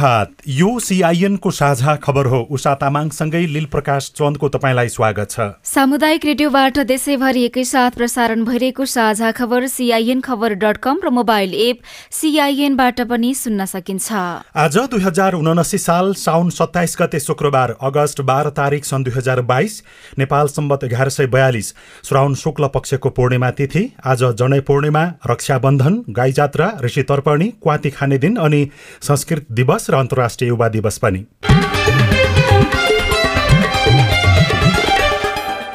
शुभ प्रभात यो सिआइएनको साझा खबर हो। उषा तामाङसँगै लील प्रकाश चन्दको तपाईँलाई स्वागत छ। सामुदायिक रेडियोबाट देशैभरि एकैसाथ प्रसारण भइरहेको साझा खबर सीआईएन खबर डट कम र मोबाइल एप सीआईएनबाट पनि सुन्न सकिन्छ। आज दुई हजार उनासी साल साउन सत्ताइस गते शुक्रबार अगस्त बाह्र तारिक सन् दुई हजार बाइस नेपाल सम्बत एघार सय बयालिस श्रावण शुक्ल पक्षको पूर्णिमा तिथि आज जनै पूर्णिमा रक्षाबन्धन गाई जात्रा ऋषि तर्पणी क्वाती खाने दिन अनि संस्कृत दिवस र अन्तर्राष्ट्रिय युवा दिवस पनि।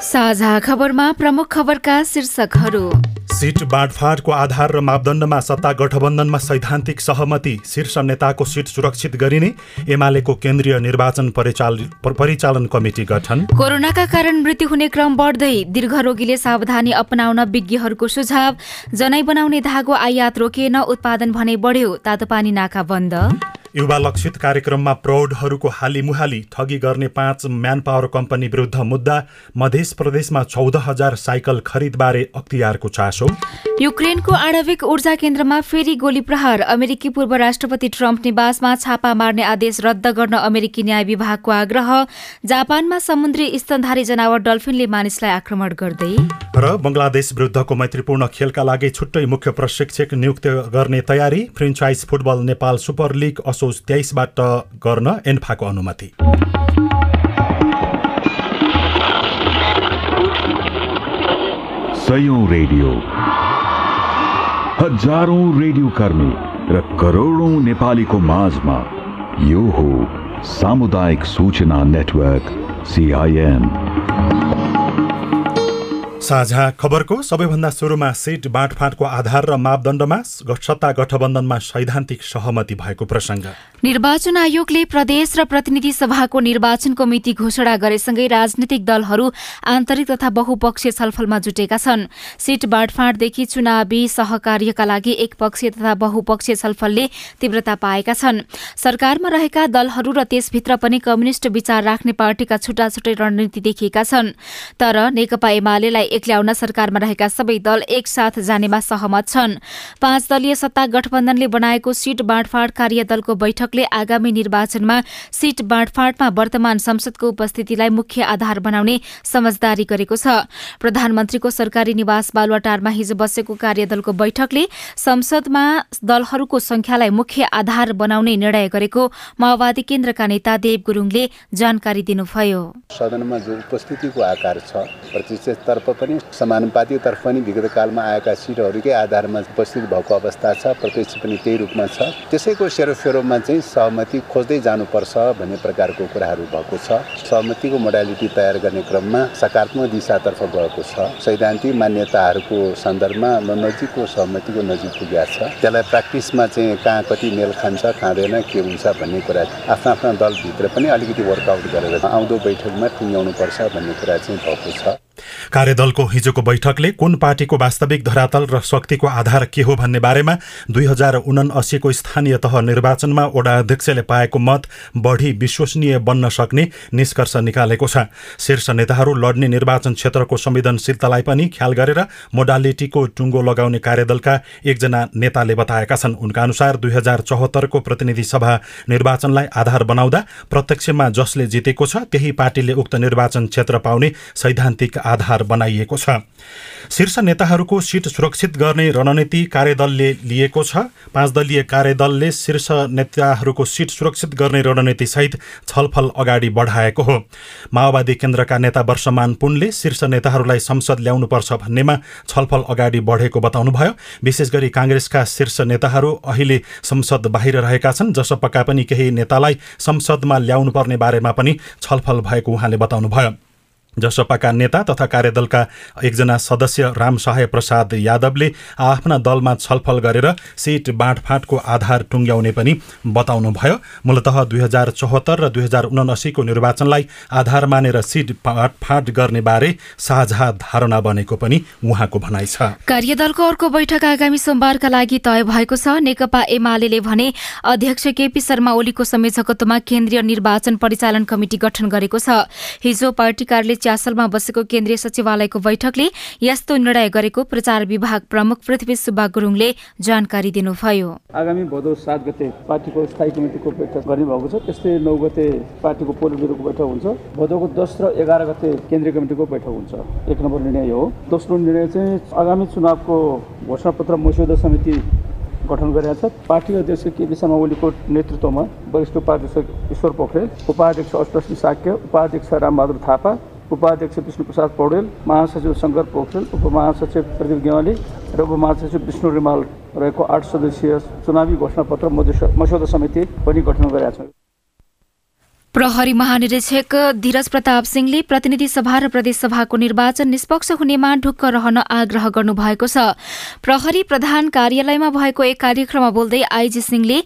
साझा खबरमा प्रमुख खबरका शीर्षकहरू। सिट बाँडफाँडको आधार र मापदण्डमा सत्ता गठबन्धनमा सैद्धान्तिक सहमति शीर्ष नेताको सिट सुरक्षित गरिने एमालेको केन्द्रीय निर्वाचन परिचाल परिचालन कमिटी गठन। कोरोनाका कारण मृत्यु हुने क्रम बढ्दै दीर्घरोगीले सावधानी अपनाउन विज्ञहरूको सुझाव जनै बनाउने धागो आयात रोकिएन उत्पादन भने बढ्यो तातोपानी नाका बन्द। युवा लक्षित कार्यक्रममा प्रौढहरूको हाली मुहाली ठगी गर्ने पाँच म्यान पावर कम्पनी विरुद्ध मुद्दा मध्य प्रदेशमा चौध हजार साइकल खरिदबारे अख्तियारको चासो। युक्रेनको आणविक ऊर्जा केन्द्रमा फेरि गोली प्रहार। अमेरिकी पूर्व राष्ट्रपति ट्रम्प निवासमा छापा मार्ने आदेश रद्द गर्न अमेरिकी न्याय विभागको आग्रह। जापानमा समुद्री स्तनधारी जनावर डल्फिनले मानिसलाई आक्रमण गर्दै। र बङ्गलादेश विरुद्धको मैत्रीपूर्ण खेलका लागि छुट्टै मुख्य प्रशिक्षक नियुक्त गर्ने तयारी। Franchise football Nepal super league असोज तेइसबाट गर्न एन्फाको अनुमति। सयौं रेडियो। हजारौं रेडियो कर्मी र करोडौं नेपालीको माझमा यो हो सामुदायिक सूचना नेटवर्क सिआइएन साझा खबरको सबैभन्दा सुरुमा सिट बाँडफाँडको आधार र मापदण्डमा सत्ता गठबन्धनमा सैद्धान्तिक सहमति भएको प्रसङ्ग। निर्वाचन आयोगले प्रदेश र प्रतिनिधि सभाको निर्वाचनको मिति घोषणा गरेसँगै राजनीतिक दलहरू आन्तरिक तथा बहुपक्षीय छलफलमा जुटेका छन्। सिट बाँडफाँडदेखि चुनावी सहकार्यका लागि एकपक्षीय तथा बहुपक्षीय छलफलले तीव्रता पाएका छन्। सरकारमा रहेका दलहरू र त्यसभित्र पनि कम्युनिष्ट विचार राख्ने पार्टीका छुट्टा छुट्टै रणनीति देखिएका छन्। तर नेकपा एमालेलाई एक्ल्याउन सरकारमा रहेका सबै दल एकसाथ जानेमा सहमत छन्। पाँच दलीय सत्ता गठबन्धनले बनाएको सीट बाँडफाँड कार्यदलको बैठकले आगामी निर्वाचनमा सीट बाँडफाँडमा वर्तमान संसदको उपस्थितिलाई मुख्य आधार बनाउने समझदारी गरेको छ। प्रधानमन्त्रीको सरकारी निवास बालुवाटारमा हिजो बसेको कार्यदलको बैठकले संसदमा दलहरूको संख्यालाई मुख्य आधार बनाउने निर्णय गरेको माओवादी केन्द्रका नेता देव गुरूङले जानकारी दिनुभयो। सदनमा जो उपस्थितिको आकार छ प्रतिशततर्फ पनि समानुपातिकतर्फ पनि विगत कालमा आएका सिटहरूकै आधारमा उपस्थित भएको अवस्था छ प्रत्यक्ष पनि त्यही रूपमा छ। त्यसैको सेरोफेरोमा चाहिँ सहमति खोज्दै जानुपर्छ भन्ने प्रकारको कुराहरू भएको छ। सहमतिको मोडालिटी तयार गर्ने क्रममा सकारात्मक दिशातर्फ गएको छ। सैद्धान्तिक मान्यताहरूको सन्दर्भमा नजिकको सहमतिको नजिक पुगेको छ। त्यसलाई प्र्याक्टिसमा चाहिँ कहाँ कति मेल खान्छ खाँदैन के हुन्छ भन्ने कुरा आफ्ना आफ्ना दलभित्र पनि अलिकति वर्कआउट गरेर आउँदो बैठकमा टुङ्ग्याउनुपर्छ भन्ने कुरा चाहिँ भएको छ। कार्यदलको हिजोको बैठकले कुन पार्टीको वास्तविक धरातल र शक्तिको आधार के हो भन्ने बारेमा दुई हजार उनासीको स्थानीय तह निर्वाचनमा वडा अध्यक्षले पाएको मत बढी विश्वसनीय बन्न सक्ने निष्कर्ष निकालेको छ। शीर्ष नेताहरू लड्ने निर्वाचन क्षेत्रको संवेदनशीलतालाई पनि ख्याल गरेर मोडालिटीको टुङ्गो लगाउने कार्यदलका एकजना नेताले बताएका छन्। उनका अनुसार दुई हजार चौहत्तरको प्रतिनिधि सभा निर्वाचनलाई आधार बनाउँदा प्रत्यक्षमा जसले जितेको छ त्यही पार्टीले उक्त निर्वाचन क्षेत्र पाउने सैद्धान्तिक आधार बनाइएको छ। शीर्ष नेताहरूको सिट सुरक्षित गर्ने रणनीति कार्यदलले लिएको छ। पाँच दलीय कार्यदलले शीर्ष नेताहरूको सिट सुरक्षित गर्ने रणनीतिसहित छलफल अगाडि बढाएको हो। माओवादी केन्द्रका नेता वर्षमान पुनले शीर्ष नेताहरूलाई संसद ल्याउनुपर्छ भन्नेमा छलफल अगाडि बढेको बताउनुभयो। विशेष गरी काङ्ग्रेसका शीर्ष नेताहरू अहिले संसद बाहिर रहेका छन्। जसपक्का पनि केही नेतालाई संसदमा ल्याउनुपर्ने बारेमा पनि छलफल भएको उहाँले बताउनुभयो। जसपाका नेता तथा कार्यदलका एकजना सदस्य रामसहाय प्रसाद यादवले आफ्ना दलमा छलफल गरेर सिट बाँडफाँटको आधार टुङ्ग्याउने पनि बताउनुभयो। मूलत दुई हजार चौहत्तर र दुई हजार उनासीको निर्वाचनलाई आधार मानेर सिट बाँडफाँट गर्ने बारे साझा धारणा बनेको पनि उहाँको भनाइ छ। कार्यदलको अर्को बैठक आगामी सोमबारका लागि तय भएको छ। नेकपा एमाले भने अध्यक्ष केपी शर्मा ओलीको संयोजकत्वमा केन्द्रीय निर्वाचन परिचालन कमिटी गठन गरेको छ। हिजो पार्टी च्यासलमा बसेको केन्द्रीय सचिवालयको बैठकले यस्तो निर्णय गरेको प्रचार विभाग प्रमुख पृथ्वी सुब्बा गुरुङले जानकारी दिनुभयो। आगामी भदौ सात गते पार्टीको स्थायी कमिटिको बैठक गर्ने भएको छ। त्यस्तै नौ गते पार्टीको पोलिट ब्युरोको बैठक हुन्छ। भदौको दस र एघार गते केन्द्रीय कमिटिको बैठक हुन्छ। एक नम्बर निर्णय हो। दोस्रो निर्णय चाहिँ आगामी चुनावको घोषणापत्र मस्यौदा समिति गठन गरेका छ। पार्टी अध्यक्ष केपी शर्मा ओलीको नेतृत्वमा वरिष्ठ उपाध्यक्ष ईश्वर पोखरेल उपाध्यक्ष अष्टसी साक्य उपाध्यक्ष रामबहादुर थापा उपाध्यक्ष विष्णुप्रसाद पौडेल महासचिव शङ्कर पोखरेल उपमहासचिव प्रदीप गेवाली र उपमहासचिव विष्णु रिमाल रहेको आठ सदस्यीय चुनावी घोषणापत्र मस्यौदा समिति पनि गठन गरेका छौँ प्रहरी महानिरीक्षक धीरज प्रताप सिंहले प्रतिनिधि सभा र प्रदेशसभाको निर्वाचन निष्पक्ष हुनेमा ढुक्क रहन आग्रह गर्नुभएको छ। प्रहरी प्रधान कार्यालयमा भएको एक कार्यक्रममा बोल्दै आइजी सिंहले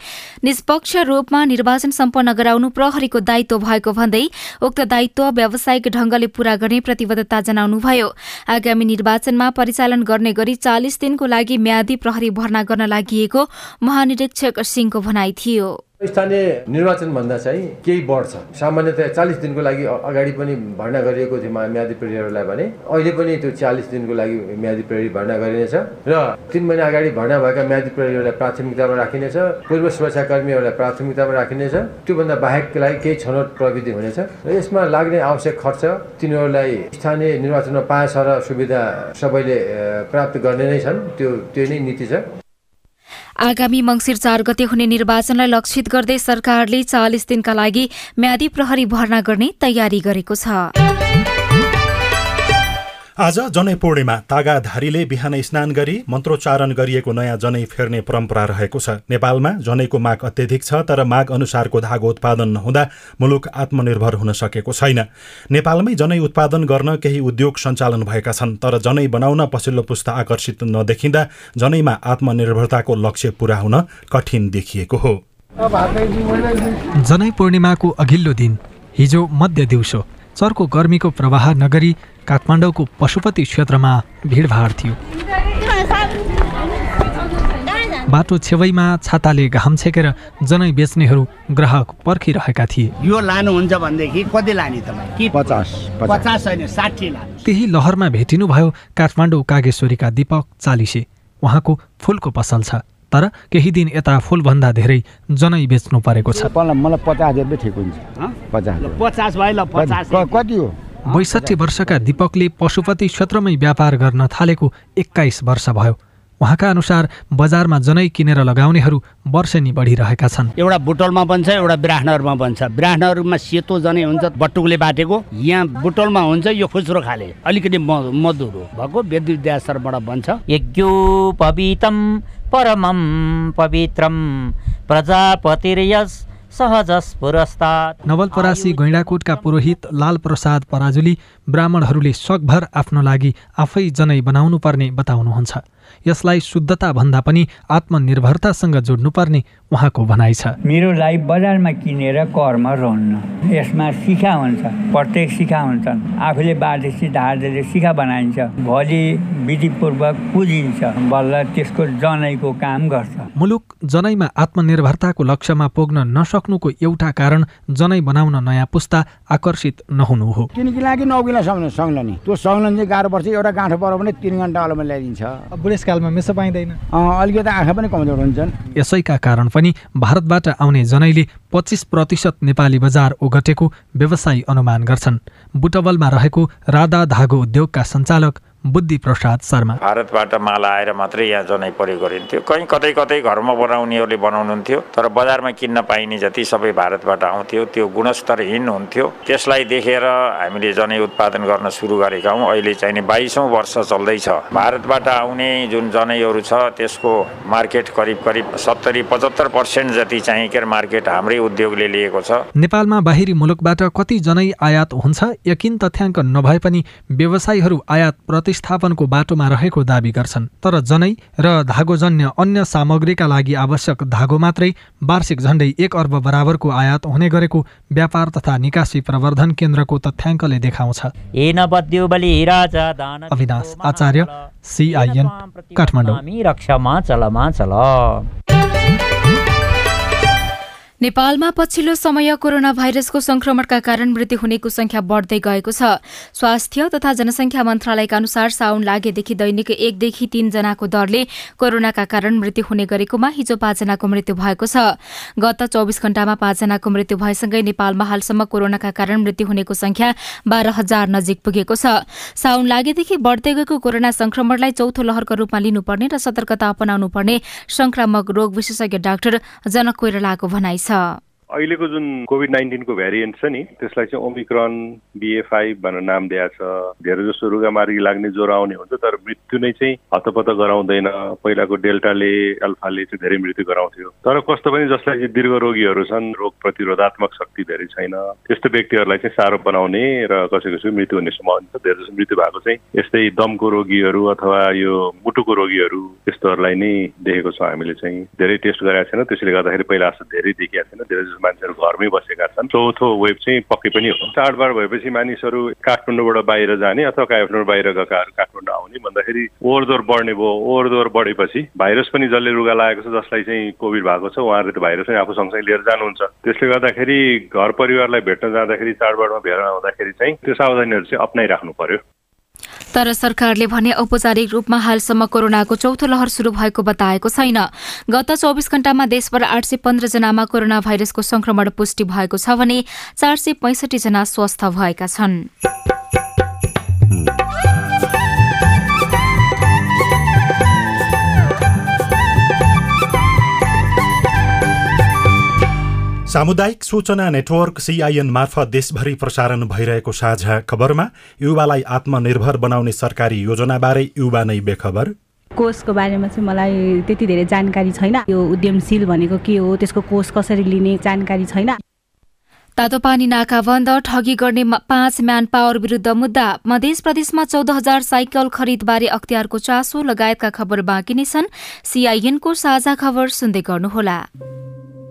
निष्पक्ष रूपमा निर्वाचन सम्पन्न गराउनु प्रहरीको दायित्व भएको भन्दै उक्त दायित्व व्यावसायिक ढंगले पूरा गर्ने प्रतिबद्धता जनाउनुभयो। आगामी निर्वाचनमा परिचालन गर्ने गरी चालिस दिनको लागि म्यादी प्रहरी भर्ना गर्न लागि महानिरीक्षक सिंहको भनाई थियो। स्थानीय निर्वाचनभन्दा चाहिँ केही बढ्छ। सामान्यतया चालिस दिनको लागि अगाडि पनि भर्ना गरिएको थियो म्यादी प्रहरीहरूलाई भने। अहिले पनि त्यो चालिस दिनको लागि म्यादी प्रहरी भर्ना गरिनेछ। र तिन महिना अगाडि भर्ना भएका म्यादी प्रहरीहरूलाई प्राथमिकतामा राखिनेछ। पूर्व सुरक्षाकर्मीहरूलाई प्राथमिकतामा राखिनेछ। त्योभन्दा बाहेकको लागि केही छनौट प्रविधि हुनेछ। र यसमा लाग्ने आवश्यक खर्च तिनीहरूलाई स्थानीय निर्वाचनमा पाएछ र सुविधा सबैले प्राप्त गर्ने नै छन्। त्यो त्यो नै नीति छ। आगामी मंगिर चार गते हुने निर्वाचनलाई लक्षित गर्दै सरकारले चालिस दिनका लागि म्यादी प्रहरी भर्ना गर्ने तयारी गरेको छ। आज जनै पूर्णिमा तागाधारीले बिहान स्नान गरी मन्त्रोच्चारण गरिएको नयाँ जनै फेर्ने परम्परा रहेको छ। नेपालमा जनैको माग अत्यधिक छ तर माग अनुसारको धागो उत्पादन नहुँदा मुलुक आत्मनिर्भर हुन सकेको छैन। नेपालमै जनै उत्पादन गर्न केही उद्योग सञ्चालन भएका छन् तर जनै बनाउन पछिल्लो पुस्ता आकर्षित नदेखिँदा जनैमा आत्मनिर्भरताको लक्ष्य पूरा हुन कठिन देखिएको हो। जनै पूर्णिमाको अघिल्लो दिन हिजो मध्य दिउँसो। चर्को गर्मीको प्रवाह नगरी काठमाडौँको पशुपति क्षेत्रमा भिडभाड थियो। बाटो छेउमा छाताले घाम छेकेर जनै बेच्नेहरू ग्राहक पर्खिरहेका थिए। यो लानुहुन्छ भनेदेखि कति लाने तपाईँ? कि पचास। पचास होइन साठी लाने। त्यही लहरमा भेटिनुभयो काठमाडौँ कागेश्वरीका दीपक चालिसे। उहाँको फुलको पसल छ। तर केही दिन यता फुलभन्दा धेरै जनै बेच्नु परेको छ। मलाई पचास हजार ठिक हुन्छ। पचास पचास कति हो? बैसठी वर्षका दीपकले पशुपति क्षेत्रमै व्यापार गर्न थालेको एक्काइस वर्ष भयो। उहाँका अनुसार बजारमा जनै किनेर लगाउनेहरू वर्षेनी बढिरहेका छन्। एउटा बुटोलमा बन्छ एउटा बिराहनहरूमा बन्छ। बिराहनहरूमा सेतो जनै हुन्छ बटुकले बाटेको। यहाँ बुटोलमा हुन्छ यो खुस्रो खाले। अलिकति मधुरो भएको वेद बन्छ। यज्ञो पवितम परमम पवित्रम। प्रजापतिर्यस नवलपरासी गैँडाकोटका पुरोहित लाल प्रसाद पराजुली ब्राह्मणहरूले सकभर आफ्नो लागि आफै जनै बनाउनु पर्ने बताउनुहुन्छ। यसलाई शुद्धता भन्दा पनि आत्मनिर्भरतासँग जोड्नुपर्ने उहाँको भनाइ छ। मेरो लाइफ बजारमा किनेर कर्म रहन्न। यसमा शिखा हुन्छ प्रत्येक शिखा हुन्छन् आफूले बाँधेपछि धारले शिखा बनाइन्छ। भोलि विधिपूर्वक पुजिन्छ। बल्ल त्यसको जनैको काम गर्छ। मुलुक जनैमा आत्मनिर्भरताको लक्ष्यमा पुग्न नसक्नुको एउटा कारण जनै बनाउन नयाँ पुस्ता आकर्षित नहुनु हो। किनकि लागि नौ किलो सक्नु सक्नु नि त्यो सक्नु चाहिँ गाह्रो पर्छ। एउटा गाँठो पऱ्यो भने तिन घन्टा अलमा ल्याइदिन्छ। बुढेसकालमा मेसो पाइँदैन। अलिकति आँखा पनि कमजोर हुन्छन्। यसैका कारण पनि भारतबाट आउने जनैले पच्चिस प्रतिशत नेपाली बजार ओगटेको व्यवसायी अनुमान गर्छन्। बुटवलमा रहेको राधा धागो उद्योगका सञ्चालक बुद्धि प्रसाद शर्मा। भारतबाट माल आएर मात्रै यहाँ जनै प्रयोग गरिन्थ्यो। कहीँ कतै कतै घरमा बनाउनेहरूले बनाउनुहुन्थ्यो तर बजारमा किन्न पाइने जति सबै भारतबाट आउँथ्यो त्यो गुणस्तरहीन हुन्थ्यो। त्यसलाई देखेर हामीले जनै उत्पादन गर्न सुरु गरेका हौँ। अहिले चाहिँ बाइसौँ वर्ष चल्दैछ। भारतबाट आउने जुन जनैहरू छ त्यसको मार्केट करिब करिब सत्तरी पचहत्तर पर्सेन्ट जति चाहिँ के मार्केट हाम्रै उद्योगले लिएको छ। नेपालमा बाहिरी मुलुकबाट कति जनै आयात हुन्छ यकिन तथ्याङ्क नभए पनि व्यवसायीहरू आयात प्रतिस्थापनको बाटोमा रहेको दावी गर्छन् तर जनै र धागोजन्य अन्य सामग्रीका लागि आवश्यक धागो मात्रै वार्षिक झण्डै एक अर्ब बराबरको आयात हुने गरेको व्यापार तथा निकासी प्रवर्धन केन्द्रको तथ्याङ्कले देखाउँछ। अविनाश आचार्य सिआइएन काठमाडौँ। नेपालमा पछिल्लो समय कोरोना भाइरसको संक्रमणका कारण मृत्यु हुनेको संख्या बढ्दै गएको छ। स्वास्थ्य तथा जनसंख्या मन्त्रालयका अनुसार साउन लागेदेखि दैनिक एकदेखि तीनजनाको दरले कोरोनाका कारण मृत्यु हुने गरेकोमा हिजो पाँचजनाको मृत्यु भएको छ। गत चौबिस घण्टामा पाँचजनाको मृत्यु भएसँगै नेपालमा हालसम्म कोरोनाका कारण मृत्यु हुनेको संख्या बाह्र हजार नजिक पुगेको छ। साउन लागेदेखि बढ्दै गएको कोरोना संक्रमणलाई चौथो लहरको रूपमा लिनुपर्ने र सतर्कता अपनाउनु पर्ने संक्रामक रोग विशेषज्ञ डाक्टर जनक कोइरालाको भनाइ 그래서 अहिलेको जुन कोभिड नाइन्टिनको भेरिएन्ट छ नि त्यसलाई चाहिँ ओमिक्रोन बिए भनेर नाम दिएको छ। धेरै जसो रुगामार्गी लाग्ने ज्वरो आउने हुन्छ तर मृत्यु नै चाहिँ हतपत गराउँदैन। पहिलाको डेल्टाले अल्फाले चाहिँ धेरै मृत्यु गराउँथ्यो। तर कस्तो पनि जसलाई चाहिँ दीर्घ रोगीहरू छन् रोग प्रतिरोधात्मक शक्ति धेरै छैन। त्यस्तो व्यक्तिहरूलाई चाहिँ साह्रो बनाउने र कसै कसैको मृत्यु हुने सम्भावना छ। धेरै जसो मृत्यु भएको चाहिँ यस्तै दमको रोगीहरू अथवा यो मुटुको रोगीहरू त्यस्तोहरूलाई नै देखेको छौँ हामीले चाहिँ। धेरै टेस्ट गरेका छैन त्यसले गर्दाखेरि पहिला जस्तो धेरै देखिएको छैन। धेरै मान्छेहरू घरमै बसेका छन्। चौथो वेब चाहिँ पक्कै पनि हो। चाडबाड भएपछि मानिसहरू काठमाडौँबाट बाहिर जाने अथवा काठमाडौँ बाहिर गएकाहरू काठमाडौँ आउने भन्दाखेरि ओहोर दोहोर बढ्ने भयो। ओहोर दोहोर बढेपछि भाइरस पनि जसले रुगा लागेको छ जसलाई चाहिँ कोभिड भएको छ उहाँहरूले त भाइरस पनि आफू सँगसँगै लिएर जानुहुन्छ। त्यसले गर्दाखेरि घर परिवारलाई भेट्न जाँदाखेरि चाडबाडमा भेट आउँदाखेरि चाहिँ त्यो सावधानीहरू चाहिँ अप्नाइराख्नु पर्यो। तर सरकारले भने औपचारिक रूपमा हालसम्म कोरोनाको चौथो लहर शुरू भएको बताएको छैन। गत चौबिस घण्टामा देशभर आठ सय पन्ध्र जनामा कोरोना भाइरसको संक्रमण पुष्टि भएको छ भने चार सय पैंसठी जना स्वस्थ भएका छन्। सामुदायिक सूचना नेटवर्क सिआइएन मार्फत देशभरि प्रसारण भइरहेको साझा खबरमा युवालाई आत्मनिर्भर बनाउने सरकारी योजनाबारे युवा नै बेखबर। कोषको बारेमा चाहिँ मलाई त्यति धेरै जानकारी छैन। यो उद्यमशील भनेको के हो त्यसको कोष कसरी लिने जानकारी छैन। तातोपानी नाका बन्द ठगी गर्ने पाँच म्यान पावर विरूद्ध मुद्दा। मध्य प्रदेशमा चौध हजार साइकल खरिदबारे अख्तियारको चासो लगायतका खबर बाँकी नै छन्। सिआइएनको साझा खबर सुन्दै गर्नुहोला।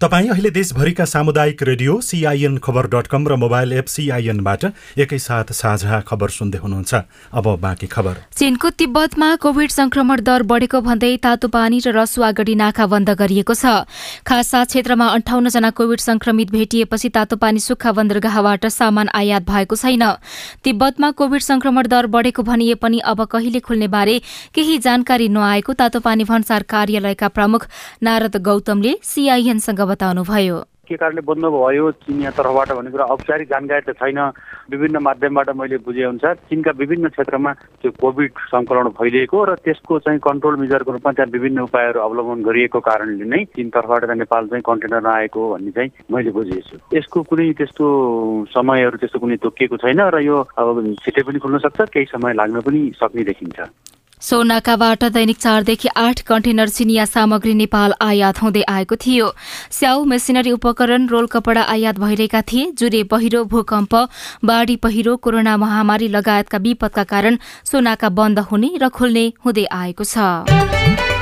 तपाईँ अहिले देशभरिका सामुदायिक रेडियो सिआइएन खबर डट कम र मोबाइल एप सिआइएनबाट एकैसाथ साझा खबर सुन्दै हुनुहुन्छ। अब बाँकी खबर। चीनको तिब्बतमा कोविड संक्रमण दर बढेको भन्दै तातो पानी र रसुवा गढी नाका बन्द गरिएको छ। खासा क्षेत्रमा अन्ठाउन्न जना कोविड संक्रमित भेटिएपछि तातो पानी सुक्खा बन्दरगाहबाट सामान आयात भएको छैन। तिब्बतमा कोविड संक्रमण दर बढेको भनिए पनि अब कहिले खुल्ने बारे केही जानकारी नआएको तातो पानी भन्सार कार्यालयका प्रमुख नारद गौतमले सीआईएनसँग बताउनुभयो। के कारणले बन्द भयो चिनिया तर्फबाट भन्ने कुरा औपचारिक जानकारी त छैन। विभिन्न माध्यमबाट मैले बुझे अनुसार चिनका विभिन्न क्षेत्रमा त्यो कोभिड संक्रमण फैलिएको र त्यसको चाहिँ कन्ट्रोल मेजरको रूपमा त्यहाँ विभिन्न उपायहरू अवलम्बन गरिएको कारणले नै चिन तर्फबाट त नेपाल चाहिँ कन्टेनर नआएको भन्ने चाहिँ मैले बुझेको छु यसको कुनै त्यस्तो समयहरू त्यस्तो कुनै तोकिएको छैन र यो अब छिटै पनि खुल्न सक्छ केही समय लाग्न पनि सक्ने देखिन्छ। सोनाकाबाट दैनिक चारदेखि आठ कन्टेनर चिनिया सामग्री नेपाल आयात हुँदै आएको थियो। स्याउ मेसिनरी उपकरण रोल कपडा आयात भइरहेका थिए। जुरे पहिरो भूकम्प बाढ़ी पहिरो कोरोना महामारी लगायतका विपदका कारण सोनाका बन्द हुने र खुल्ने हुँदै आएको छ।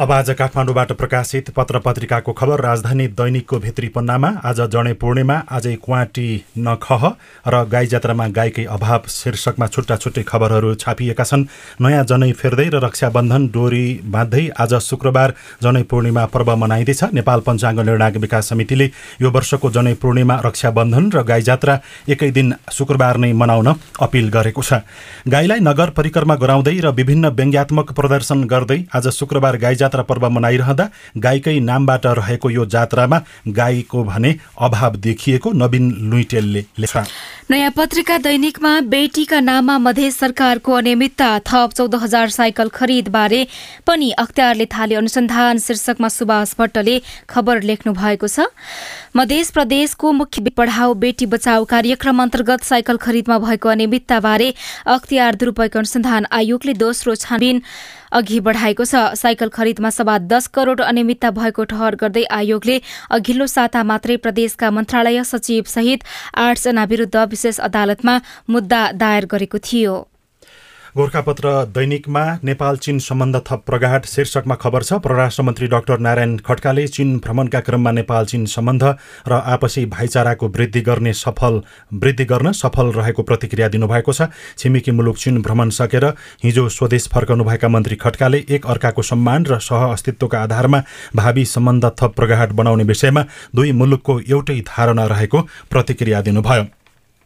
अब आज काठमाडौँबाट प्रकाशित पत्र पत्रिकाको खबर राजधानी दैनिकको भित्री पन्नामा आज जडे पूर्णिमा आजै क्वाटी नखह र गाई जात्रामा गाईकै अभाव शीर्षकमा छुट्टा छुट्टै खबरहरू छापिएका छन्। नयाँ जनै फेर्दै र रक्षाबन्धन डोरी बाँध्दै आज शुक्रबार जनै पूर्णिमा पर्व मनाइँदैछ। नेपाल पञ्चाङ्ग निर्णायक विकास समितिले यो वर्षको जनै पूर्णिमा रक्षाबन्धन र गाई जात्रा एकै दिन शुक्रबार नै मनाउन अपिल गरेको छ। गाईलाई नगर परिक्रमा गराउँदै र विभिन्न व्यङ्ग्यात्मक प्रदर्शन गर्दै आज शुक्रबार गाई जात्रा पर्व मनाइरहँदा गाईकै नामबाट रहेको यो जात्रामा गाईको भने अभाव देखिएको नवीन लुइटेलले लेख। नयाँ पत्रिका दैनिकमा बेटीका नाममा मधेस सरकारको अनियमितता थप चौध हजार साइकल खरिदबारे पनि अख्तियारले थाले अनुसन्धान शीर्षकमा सुभाष भट्टले खबर लेख्नु भएको छ। मध्य प्रदेशको मुख्य पढाओ बेटी बचाओ कार्यक्रम अन्तर्गत साइकल खरिदमा भएको अनियमितताबारे अख्तियार दुरूपयोग अनुसन्धान आयोगले दोस्रो छानबिन अघि बढाएको छ। साइकल खरिदमा सभा दस करोड़ अनियमितता भएको ठहर गर्दै आयोगले अघिल्लो साता मात्रै प्रदेशका मन्त्रालय सचिव सहित आठजना विरूद्ध विशेष अदालतमा मुद्दा दायर गरेको थियो। गोर्खापत्र दैनिकमा नेपाल चीन सम्बन्ध थप प्रगाट शीर्षकमा खबर छ। परराष्ट्र मन्त्री डाक्टर नारायण खड्काले चीन भ्रमणका क्रममा नेपाल चीन सम्बन्ध र आपसी भाइचाराको वृद्धि गर्ने सफल वृद्धि गर्न सफल रहेको प्रतिक्रिया दिनुभएको छ। छिमेकी मुलुक चीन भ्रमण सकेर हिजो स्वदेश फर्कनुभएका मन्त्री खड्काले एक अर्काको सम्मान र सह अस्तित्वका आधारमा भावी सम्बन्ध थप प्रगाट बनाउने विषयमा दुई मुलुकको एउटै धारणा रहेको प्रतिक्रिया दिनुभयो।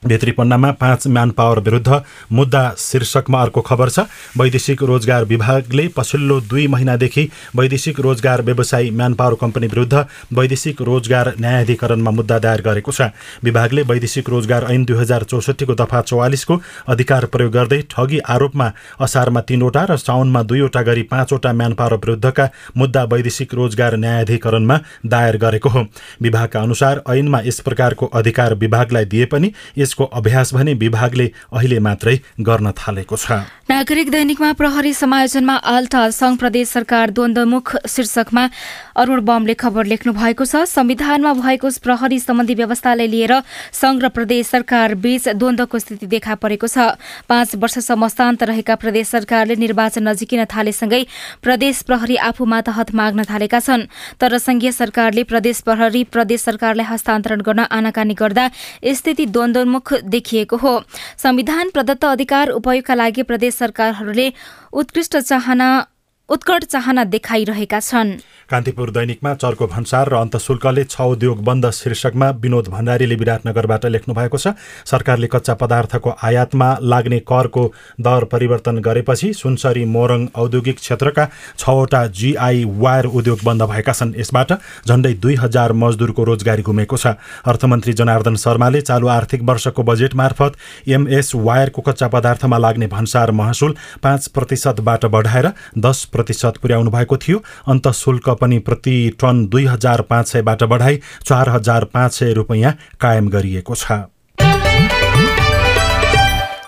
भित्री पन्नामा पाँच म्यान पावर विरुद्ध मुद्दा शीर्षकमा अर्को खबर छ। वैदेशिक रोजगार विभागले पछिल्लो दुई महिनादेखि वैदेशिक रोजगार व्यवसायी म्यान पावर कम्पनी विरुद्ध वैदेशिक रोजगार न्यायाधिकरणमा मुद्दा दायर गरेको छ। विभागले वैदेशिक रोजगार ऐन दुई हजार चौसठीको दफा चौवालिसको अधिकार प्रयोग गर्दै ठगी आरोपमा असारमा तीनवटा र साउनमा दुईवटा गरी पाँचवटा म्यान पावर विरुद्धका मुद्दा वैदेशिक रोजगार न्यायाधिकरणमा दायर गरेको हो। विभागका अनुसार ऐनमा यस प्रकारको अधिकार विभागलाई दिए पनि यसको अभ्यास भने विभागले अहिले मात्रै गर्न थालेको छ। नागरिक दैनिकमा प्रहरी समायोजनमा आल्टा संघ प्रदेश सरकार द्वन्द्वमुख शीर्षकमा अरूण बमले खबर लेख्नु भएको छ। संविधानमा भएको प्रहरी सम्बन्धी व्यवस्थालाई लिएर संघ र प्रदेश सरकार बीच द्वन्द्वको स्थिति देखा परेको छ। पाँच वर्षसम्म शान्त रहेका प्रदेश सरकारले निर्वाचन नजिकिन थालेसँगै प्रदेश प्रहरी आफूमात हत माग्न थालेका छन्। तर संघीय सरकारले प्रदेश प्रहरी प्रदेश सरकारलाई हस्तान्तरण गर्न आनाकानी गर्दा स्थिति द्वन्द्वमुख देखिएको हो। संविधान प्रदत्त अधिकार उपयोगका लागि प्रदेश सरकारहरूले उत्कृष्ट चाहना उत्कट चाहना देखाइरहेका छन्। कान्तिपुर दैनिकमा चर्को भन्सार र अन्तशुल्कले छ उद्योग बन्द शीर्षकमा विनोद भण्डारीले विराटनगरबाट लेख्नु भएको छ। सरकारले कच्चा पदार्थको आयातमा लाग्ने करको दर परिवर्तन गरेपछि सुनसरी मोरङ औद्योगिक क्षेत्रका छवटा जीआई वायर उद्योग बन्द भएका छन्। यसबाट झण्डै दुई हजार मजदुरको रोजगारी गुमेको छ। अर्थमन्त्री जनार्दन शर्माले चालु आर्थिक वर्षको बजेट मार्फत एमएस वायरको कच्चा पदार्थमा लाग्ने भन्सार महसुल पाँच प्रतिशतबाट बढाएर दस प्रतिशत पुर्याउनु भएको थियो। अन्त शुल्क पनि प्रति टन दुई हजार पाँच सयबाट बढाई चार हजार पाँच सय रुपियाँ कायम गरिएको छ।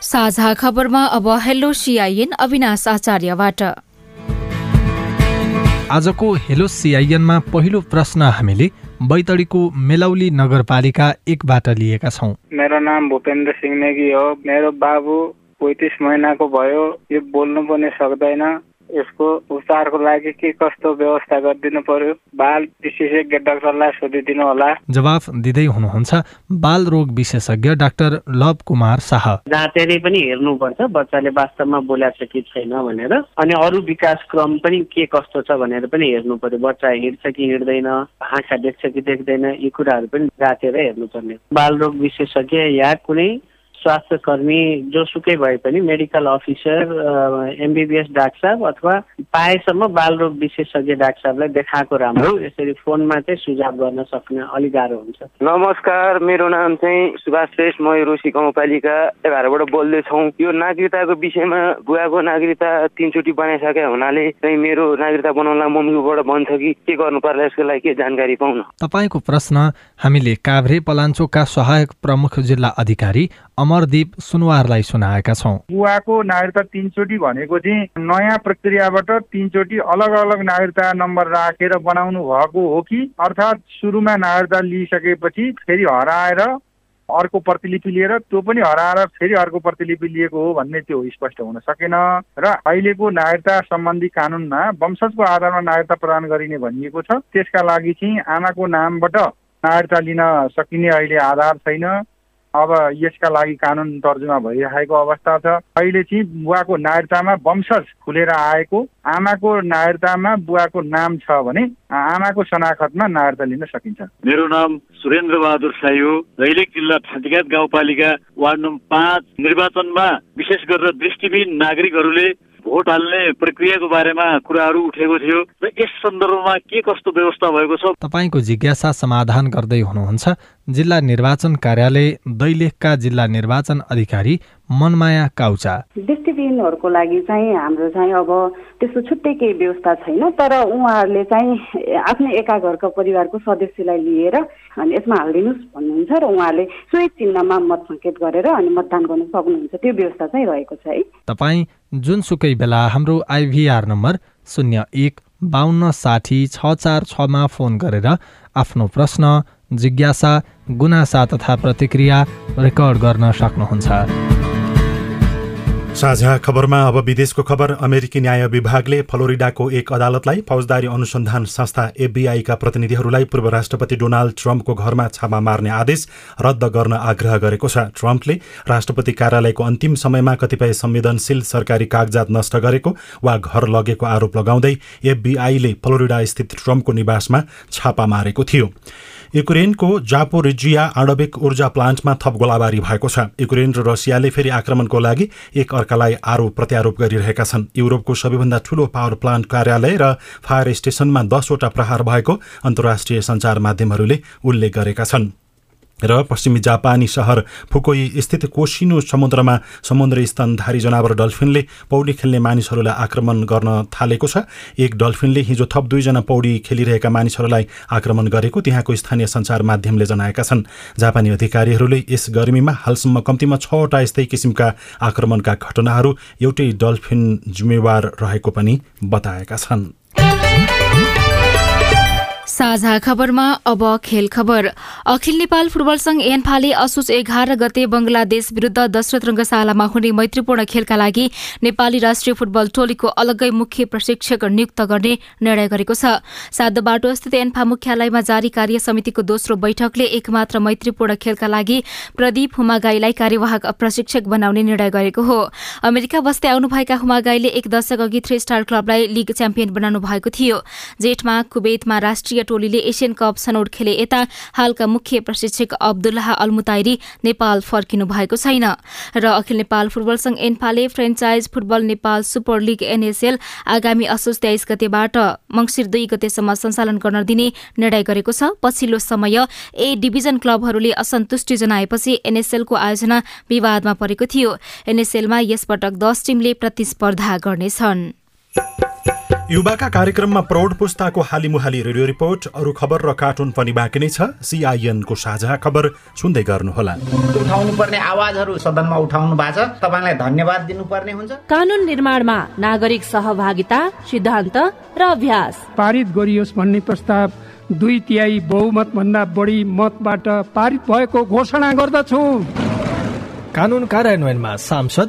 साझा खबरमा अब हेलो सिआइएन अविनाश आचार्यबाट। आजको हेलो सिआइएनमा पहिलो प्रश्न हामीले बैतडीको मेलौली नगरपालिका एकबाट लिएका छौँ। मेरो नाम भूपेन्द्र सिंह नेगी हो। मेरो बाबु पैँतिस महिनाको भयो। यो बोल्नु पनि सक्दैन। यसको उपचारको लागि के कस्तो व्यवस्था गरिदिनु पर्यो? बाल विशेषज्ञ डाक्टरलाई सोधिदिनु होला। जवाफ दिँदै हुनुहुन्छ बाल रोग विशेषज्ञ डाक्टर लव कुमार शाह। जाँचेरै पनि हेर्नुपर्छ बच्चाले वास्तवमा बोलेको छ कि छैन भनेर। अनि अरू विकास क्रम पनि के कस्तो छ भनेर पनि हेर्नु पर्यो। बच्चा हिँड्छ कि हिँड्दैन आँखा देख्छ कि देख्दैन यी कुराहरू पनि जाँचेर हेर्नुपर्ने। बाल रोग विशेषज्ञ या कुनै स्वास्थ्य कर्मी जोसुकै भए पनि मेडिकल अफिसर एमबिबिएस डाक्टर साहब अथवा पाएसम्म बालरोग विशेषज्ञ डाक्टर साहबलाई देखाएको राम्रो यसरी फोनमा चाहिँ सुझाव गर्न सक्ने अलिक गाह्रो हुन्छ। नमस्कार मेरो नाम चाहिँ सुभाष श्रेष्ठ म रोसी गाउँपालिका एघारबाट बोल्दैछौँ। यो नागरिकताको विषयमा बुवाको नागरिकता तिनचोटि बनाइसके हुनाले चाहिँ मेरो नागरिकता बनाउनलाई मम्मीकोबाट भन्छ कि के गर्नु पर्ला यसको लागि के जानकारी पाउन? तपाईँको प्रश्न हामीले काभ्रे पलाञ्चोकका सहायक प्रमुख जिल्ला अधिकारी अमरदीप सुनवारलाई सुनाएका छौँ। बुवाको नागरिकता तिनचोटि भनेको चाहिँ नयाँ प्रक्रियाबाट तिनचोटि अलग अलग नागरिकता नम्बर राखेर बनाउनु भएको हो कि? अर्थात् सुरुमा नागरिकता लिइसकेपछि फेरि हराएर अर्को प्रतिलिपि लिएर त्यो पनि हराएर फेरि अर्को प्रतिलिपि लिएको हो भन्ने त्यो स्पष्ट हुन सकेन। र अहिलेको नागरिकता सम्बन्धी कानुनमा वंशजको आधारमा नागरिकता प्रदान गरिने भनिएको छ। त्यसका लागि चाहिँ आमाको नामबाट नागरिकता लिन सकिने अहिले आधार छैन। अब यसका लागि कानुन तर्जुमा भइरहेको अवस्था छ। अहिले चाहिँ बुवाको नागरिकतामा वंशज खुलेर आएको। आमाको नागरिकतामा बुवाको नाम छ भने आमाको शनाखतमा नागरिकता लिन सकिन्छ। मेरो नाम सुरेन्द्र बहादुर साई हो। दैलेख जिल्ला छाँटीघाट गाउँपालिका वार्ड नम्बर पाँच निर्वाचनमा विशेष गरेर दृष्टिविहीन नागरिकहरूले भोट हाल्ने प्रक्रियाको बारेमा कुराहरू उठेको थियो र यस सन्दर्भमा के कस्तो व्यवस्था भएको छ? तपाईँको जिज्ञासा समाधान गर्दै हुनुहुन्छ। जिल्ला निर्वाचन कार्यालय दैलेखका जिल्ला निर्वाचन अधिकारी मनमाया काउचा। दृष्टिविहीनहरूको लागि चाहिँ हाम्रो चाहिँ अब त्यस्तो छुट्टै केही व्यवस्था छैन तर उहाँहरूले चाहिँ आफ्नै एका घरको परिवारको सदस्यलाई लिएर अनि यसमा हालिदिनुहोस् भन्नुहुन्छ र उहाँहरूले सोही चिन्हमा मत सङ्केत गरेर अनि मतदान गर्न सक्नुहुन्छ। त्यो व्यवस्था चाहिँ रहेको छ है। तपाईँ जुनसुकै बेला हाम्रो आइभीआर नम्बर शून्य एक बाहन्न साठी छ चार छमा फोन गरेर आफ्नो प्रश्न जिज्ञासा गुनासा तथा प्रतिक्रिया रेकर्ड गर्न सक्नुहुन्छ। साझा खबरमा अब विदेशको खबर। अमेरिकी न्याय विभागले फ्लोरिडाको एक अदालतलाई फौजदारी अनुसन्धान संस्था एफबीआईका प्रतिनिधिहरूलाई पूर्व राष्ट्रपति डोनाल्ड ट्रम्पको घरमा छापा मार्ने आदेश रद्द गर्न आग्रह गरेको छ। ट्रम्पले राष्ट्रपति कार्यालयको अन्तिम समयमा कतिपय संवेदनशील सरकारी कागजात नष्ट गरेको वा घर लगेको आरोप लगाउँदै एफबीआईले फ्लोरिडा स्थित ट्रम्पको निवासमा छापा मारेको थियो। युक्रेनको जापोरिजिया आणविक ऊर्जा प्लान्टमा थप गोलाबारी भएको छ। युक्रेन र रसियाले फेरि आक्रमणको लागि एक अर्कालाई आरोप प्रत्यारोप गरिरहेका छन्। युरोपको सबैभन्दा ठूलो पावर प्लान्ट कार्यालय र फायर स्टेसनमा दसवटा प्रहार भएको अन्तर्राष्ट्रिय सञ्चार माध्यमहरूले उल्लेख गरेका छन्। र पश्चिमी जापानी सहर फुकोई स्थित कोसिनो समुद्रमा समुद्र स्तनधारी जनावर डल्फिनले पौडी खेल्ने मानिसहरूलाई आक्रमण गर्न थालेको छ। एक डल्फिनले हिजो थप दुईजना पौडी खेलिरहेका मानिसहरूलाई आक्रमण गरेको त्यहाँको स्थानीय सञ्चार माध्यमले जनाएका छन्। जापानी अधिकारीहरूले यस गर्मीमा हालसम्म कम्तीमा छवटा यस्तै किसिमका आक्रमणका घटनाहरू एउटै डल्फिन जिम्मेवार रहेको पनि बताएका छन्। साझा खबरमा अब खेल खबर। अखिल नेपाल फुटबल संघ एन्फाले असोज एघार गते बंगलादेश विरूद्ध दशरथ रंगशालामा हुने मैत्रीपूर्ण खेलका लागि नेपाली राष्ट्रिय फुटबल टोलीको अलग्गै मुख्य प्रशिक्षक नियुक्त गर्ने निर्णय गरेको छ। सात बाटो स्थित एन्फा मुख्यालयमा जारी कार्य समितिको दोस्रो बैठकले एकमात्र मैत्रीपूर्ण खेलका लागि प्रदीप हुमागाईलाई कार्यवाहक प्रशिक्षक बनाउने निर्णय गरेको हो। अमेरिका बस्दै आउनुभएका हुमागाईले एक दशक अघि थ्री स्टार क्लबलाई लीग च्याम्पियन बनाउनु भएको थियो। जेठमा कुवेतमा राष्ट्रिय टोलीले एसियन कप छनौट खेले यता हालका मुख्य प्रशिक्षक अब्दुल्लाह अल्मुताइरी नेपाल फर्किनु भएको छैन। र अखिल नेपाल फुटबल संघ एन्फाले franchise football Nepal super league NSL आगामी असोज तेइस गतेबाट मंगिर दुई गतेसम्म सञ्चालन गर्न दिने निर्णय गरेको छ। पछिल्लो समय ए डिभिजन क्लबहरूले असन्तुष्टि जनाएपछि एनएसएलको आयोजना विवादमा परेको थियो। एनएसएलमा यसपटक दस टीमले प्रतिस्पर्धा गर्नेछन्। युवाका कार्यक्रममा प्रौढ पुस्ताको हालिमुहाली रेडियो रिपोर्ट अरू खबर र कार्टुन पनि बाँकी नै छ। सिआइएनको साझा खबर सुन्दै गर्नुहोला। उठाउनु पर्ने आवाजहरू सदनमा उठाउनु भएको छ तपाईँलाई धन्यवाद दिनुपर्ने हुन्छ। कानून निर्माणमा नागरिक सहभागिता सिद्धान्त र अभ्यास। पारित गरियोस् भन्ने प्रस्ताव दुई तिहाई बहुमत भन्दा बढी मतबाट पारित भएको घोषणा गर्दछु। कानून कार्यान्वयनमा सांसद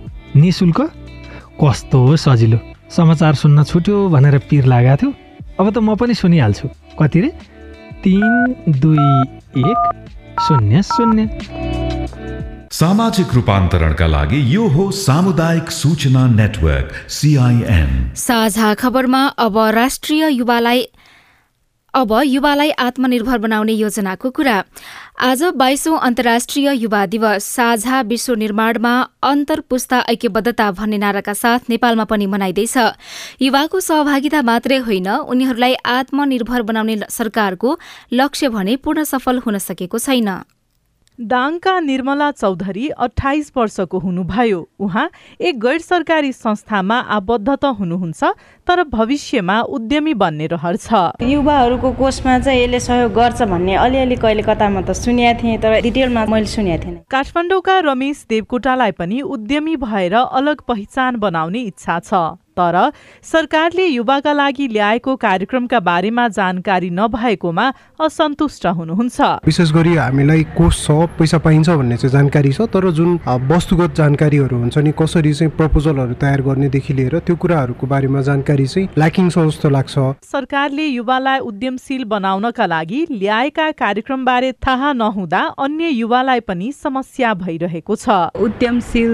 निशुल्क कस्तो सजिलो। समाचार सुन्न छुट्यो भनेर पिर लागेको थियो। अब त म पनि सुनिहाल्छु। कति रे? तिन दुई एक शून्य शून्य। सामाजिक रूपान्तरणका लागि यो हो सामुदायिक सूचना नेटवर्क सिआइएन साझा खबरमा अब राष्ट्रिय युवालाई अब युवालाई आत्मनिर्भर बनाउने योजनाको कुरा। आज बाइसौं अन्तर्राष्ट्रिय युवा दिवस। साझा विश्व निर्माणमा अन्तर्पुस्ता ऐक्यबद्धता भन्ने नाराका साथ नेपालमा पनि मनाइँदैछ। युवाको सहभागिता मात्रै होइन उनीहरूलाई आत्मनिर्भर बनाउने सरकारको लक्ष्य भने पूर्ण सफल हुन सकेको छैन। दाङका निर्मला चौधरी अठाइस वर्षको हुनुभयो। उहाँ एक गैर सरकारी संस्थामा आबद्ध त हुनुहुन्छ तर भविष्यमा उद्यमी बन्ने रहर छ। युवाहरूको कोषमा चाहिँ यसले सहयोग गर्छ भन्ने अलिअलि कहिले कतामा त सुनेको थिएँ तर डिटेलमा मैले सुनेको थिएन। काठमाडौँका रमेश देवकोटालाई पनि उद्यमी भएर अलग पहिचान बनाउने इच्छा छ। तर सरकारले युवाका लागि ल्याएको कार्यक्रमका बारेमा जानकारी नभएकोमा असन्तुष्ट हुनुहुन्छ। विशेष गरी हामीलाई कोष छ पैसा पाइन्छ भन्ने चाहिँ जानकारी छ तर जुन वस्तुगत जानकारीहरू हुन्छ नि कसरी चाहिँ प्रपोजलहरू तयार गर्नेदेखि लिएर त्यो कुराहरूको बारेमा जानकारी चाहिँ ल्याकिङ छ जस्तो लाग्छ। सरकारले युवालाई उद्यमशील बनाउनका लागि ल्याएका कार्यक्रमबारे थाहा नहुँदा अन्य युवालाई पनि समस्या भइरहेको छ। उद्यमशील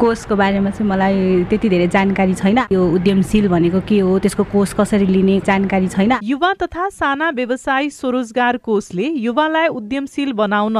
कोषको बारेमा चाहिँ मलाई त्यति धेरै जानकारी छैन। यो उद्यमशील भनेको के हो? त्यसको कोष कसरी लिने? जानकारी छैन। युवा तथा साना व्यवसाय स्वरोजगार कोषले युवालाई उद्यमशील बनाउन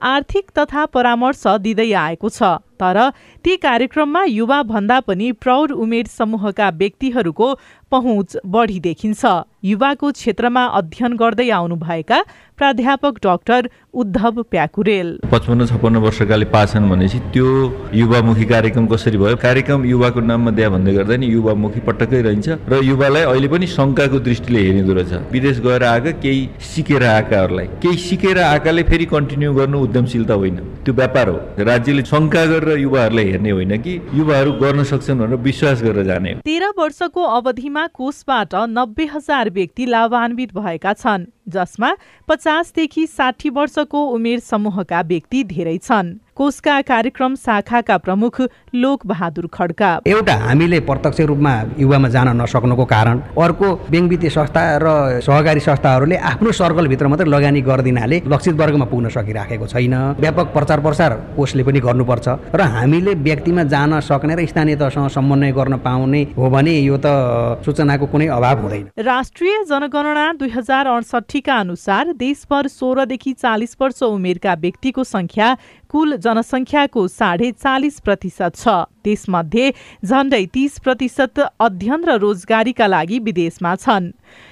आर्थिक तथा परामर्श दिँदै आएको छ। तर ती कार्यक्रममा युवा भन्दा पनि प्रौढ उमेर समूहका व्यक्तिहरूको पहुँच बढी देखिन्छ। युवाको क्षेत्रमा अध्ययन गर्दै आउनुभएका प्राध्यापक डाक्टर उद्धव प्याकुरेल। पचपन्न छप्पन्न वर्षकाले पास छन् भनेपछि त्यो युवामुखी कार्यक्रम कसरी भयो? कार्यक्रम युवाको नाममा दिया भन्दै गर्दा नि युवामुखी पटक्कै रहन्छ र युवालाई अहिले पनि शङ्काको दृष्टिले हेरिँदो रहेछ विदेश गएर आएका केही सिकेर आएकाहरूलाई केही सिकेर आएकाले फेरि कन्टिन्यू गर्नु उद्यमशीलता होइन। त्यो व्यापार हो। राज्यले शङ्का गरेर युवाहरूलाई हेर्ने होइन कि युवाहरू गर्न सक्छन् भनेर विश्वास गरेर जाने तेह्र वर्षको अवधिमा कोषबाट नब्बे हजार व्यक्ति लाभान्वित भएका छन् जसमा पचासदेखि साठी वर्षको उमेर समूहका व्यक्ति धेरै छन्। कोषका कार्यक्रम शाखाका प्रमुख लोक बहादुर खड्का। एउटा हामीले प्रत्यक्ष रूपमा युवामा जान नसक्नुको कारण अर्को ब्याङ्क वित्तीय संस्था र सहकारी संस्थाहरूले आफ्नो सर्कलभित्र मात्रै लगानी गरिदिनाले लक्षित वर्गमा पुग्न सकिराखेको छैन। व्यापक प्रचार प्रसार कोषले पनि गर्नुपर्छ र हामीले व्यक्तिमा जान सक्ने र स्थानीय तहसँग समन्वय गर्न पाउने हो भने यो त सूचनाको कुनै अभाव हुँदैन। राष्ट्रिय जनगणना दुई हजार अडसठीका अनुसार देशभर सोह्रदेखि चालिस वर्ष उमेरका व्यक्तिको संख्या कुल जनसङ्ख्याको साढे चालिस प्रतिशत छ। त्यसमध्ये झण्डै तीस प्रतिशत अध्ययन र रोजगारीका लागि विदेशमा छन्।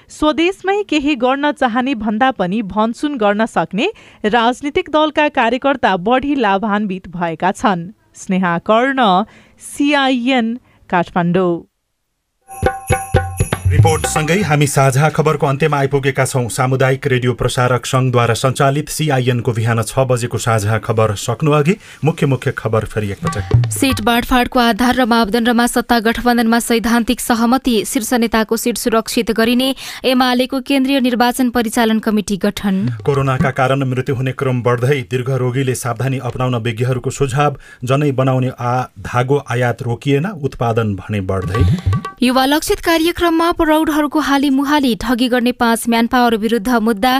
स्वदेशमै केही गर्न चाहने भन्दा पनि भनसुन गर्न सक्ने राजनीतिक दलका कार्यकर्ता बढी लाभान्वित भएका छन्। स्नेहा कर्ण सिआइएन काठमाडौँ। रिपोर्टसँगै हामी साझा खबरको अन्त्यमा आइपुगेका छौँ। सामुदायिक रेडियो प्रसारक सङ्घद्वारा सञ्चालित सिआइएनको बिहान छ बजेको साझा खबर सक्नु अघि मुख्य मुख्य खबर फेरि एकपटक। सिट बाँडफाँडको आधार र मापदण्डमा सत्ता गठबन्धनमा सैद्धान्तिक सहमति शीर्ष नेताको सिट सुरक्षित गरिने एमालेको केन्द्रीय निर्वाचन परिचालन कमिटी गठन। कोरोनाका कारण मृत्यु हुने क्रम बढ्दै दीर्घ रोगीले सावधानी अप्नाउन विज्ञहरूको सुझाव जनै बनाउने आ धागो आयात रोकिएन उत्पादन भने बढ्दै। युवा लक्षित कार्यक्रममा प्रौढहरूको हाली मुहाली ठगी गर्ने पाँच म्यान पावर विरूद्ध मुद्दा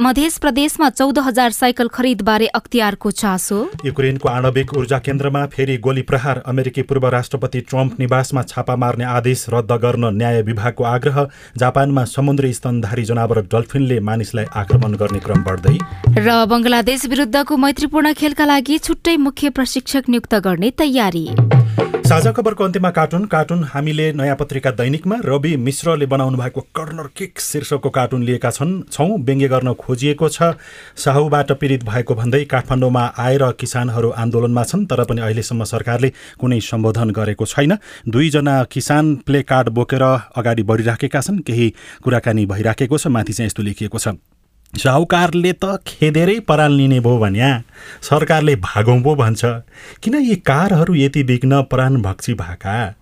मध्य प्रदेशमा चौध हजार साइकल खरिदबारे अख्तियारको चासो। युक्रेनको आणविक ऊर्जा केन्द्रमा फेरि गोली प्रहार अमेरिकी पूर्व राष्ट्रपति ट्रम्प निवासमा छापा मार्ने आदेश रद्द गर्न न्याय विभागको आग्रह जापानमा समुद्री स्तनधारी जनावर डल्फिनले मानिसलाई आक्रमण गर्ने क्रम बढ्दै। र बंगलादेश विरूद्धको मैत्रीपूर्ण खेलका लागि छुट्टै मुख्य प्रशिक्षक नियुक्त गर्ने तयारी। साझा खबरको अन्त्यमा कार्टुन कार्टुन हामीले नयाँ पत्रिका दैनिकमा रवि मिश्रले बनाउनु भएको कर्नर किक शीर्षकको कार्टुन लिएका छन्। छौँ व्यङ्ग्य गर्न खोजिएको छ। साहुबाट पीडित भएको भन्दै काठमाडौँमा आएर किसानहरू आन्दोलनमा छन् तर पनि अहिलेसम्म सरकारले कुनै सम्बोधन गरेको छैन। दुईजना किसान प्ले कार्ड बोकेर अगाडि बढिराखेका छन्। केही कुराकानी भइराखेको छ। माथि चाहिँ यस्तो लेखिएको छ। साहुकारले त खेदेरै पराल लिने भयो भन्या। सरकारले भागौँ पो भन्छ। किन यी कारहरू यति बिग्न प्राण भक्षी भएका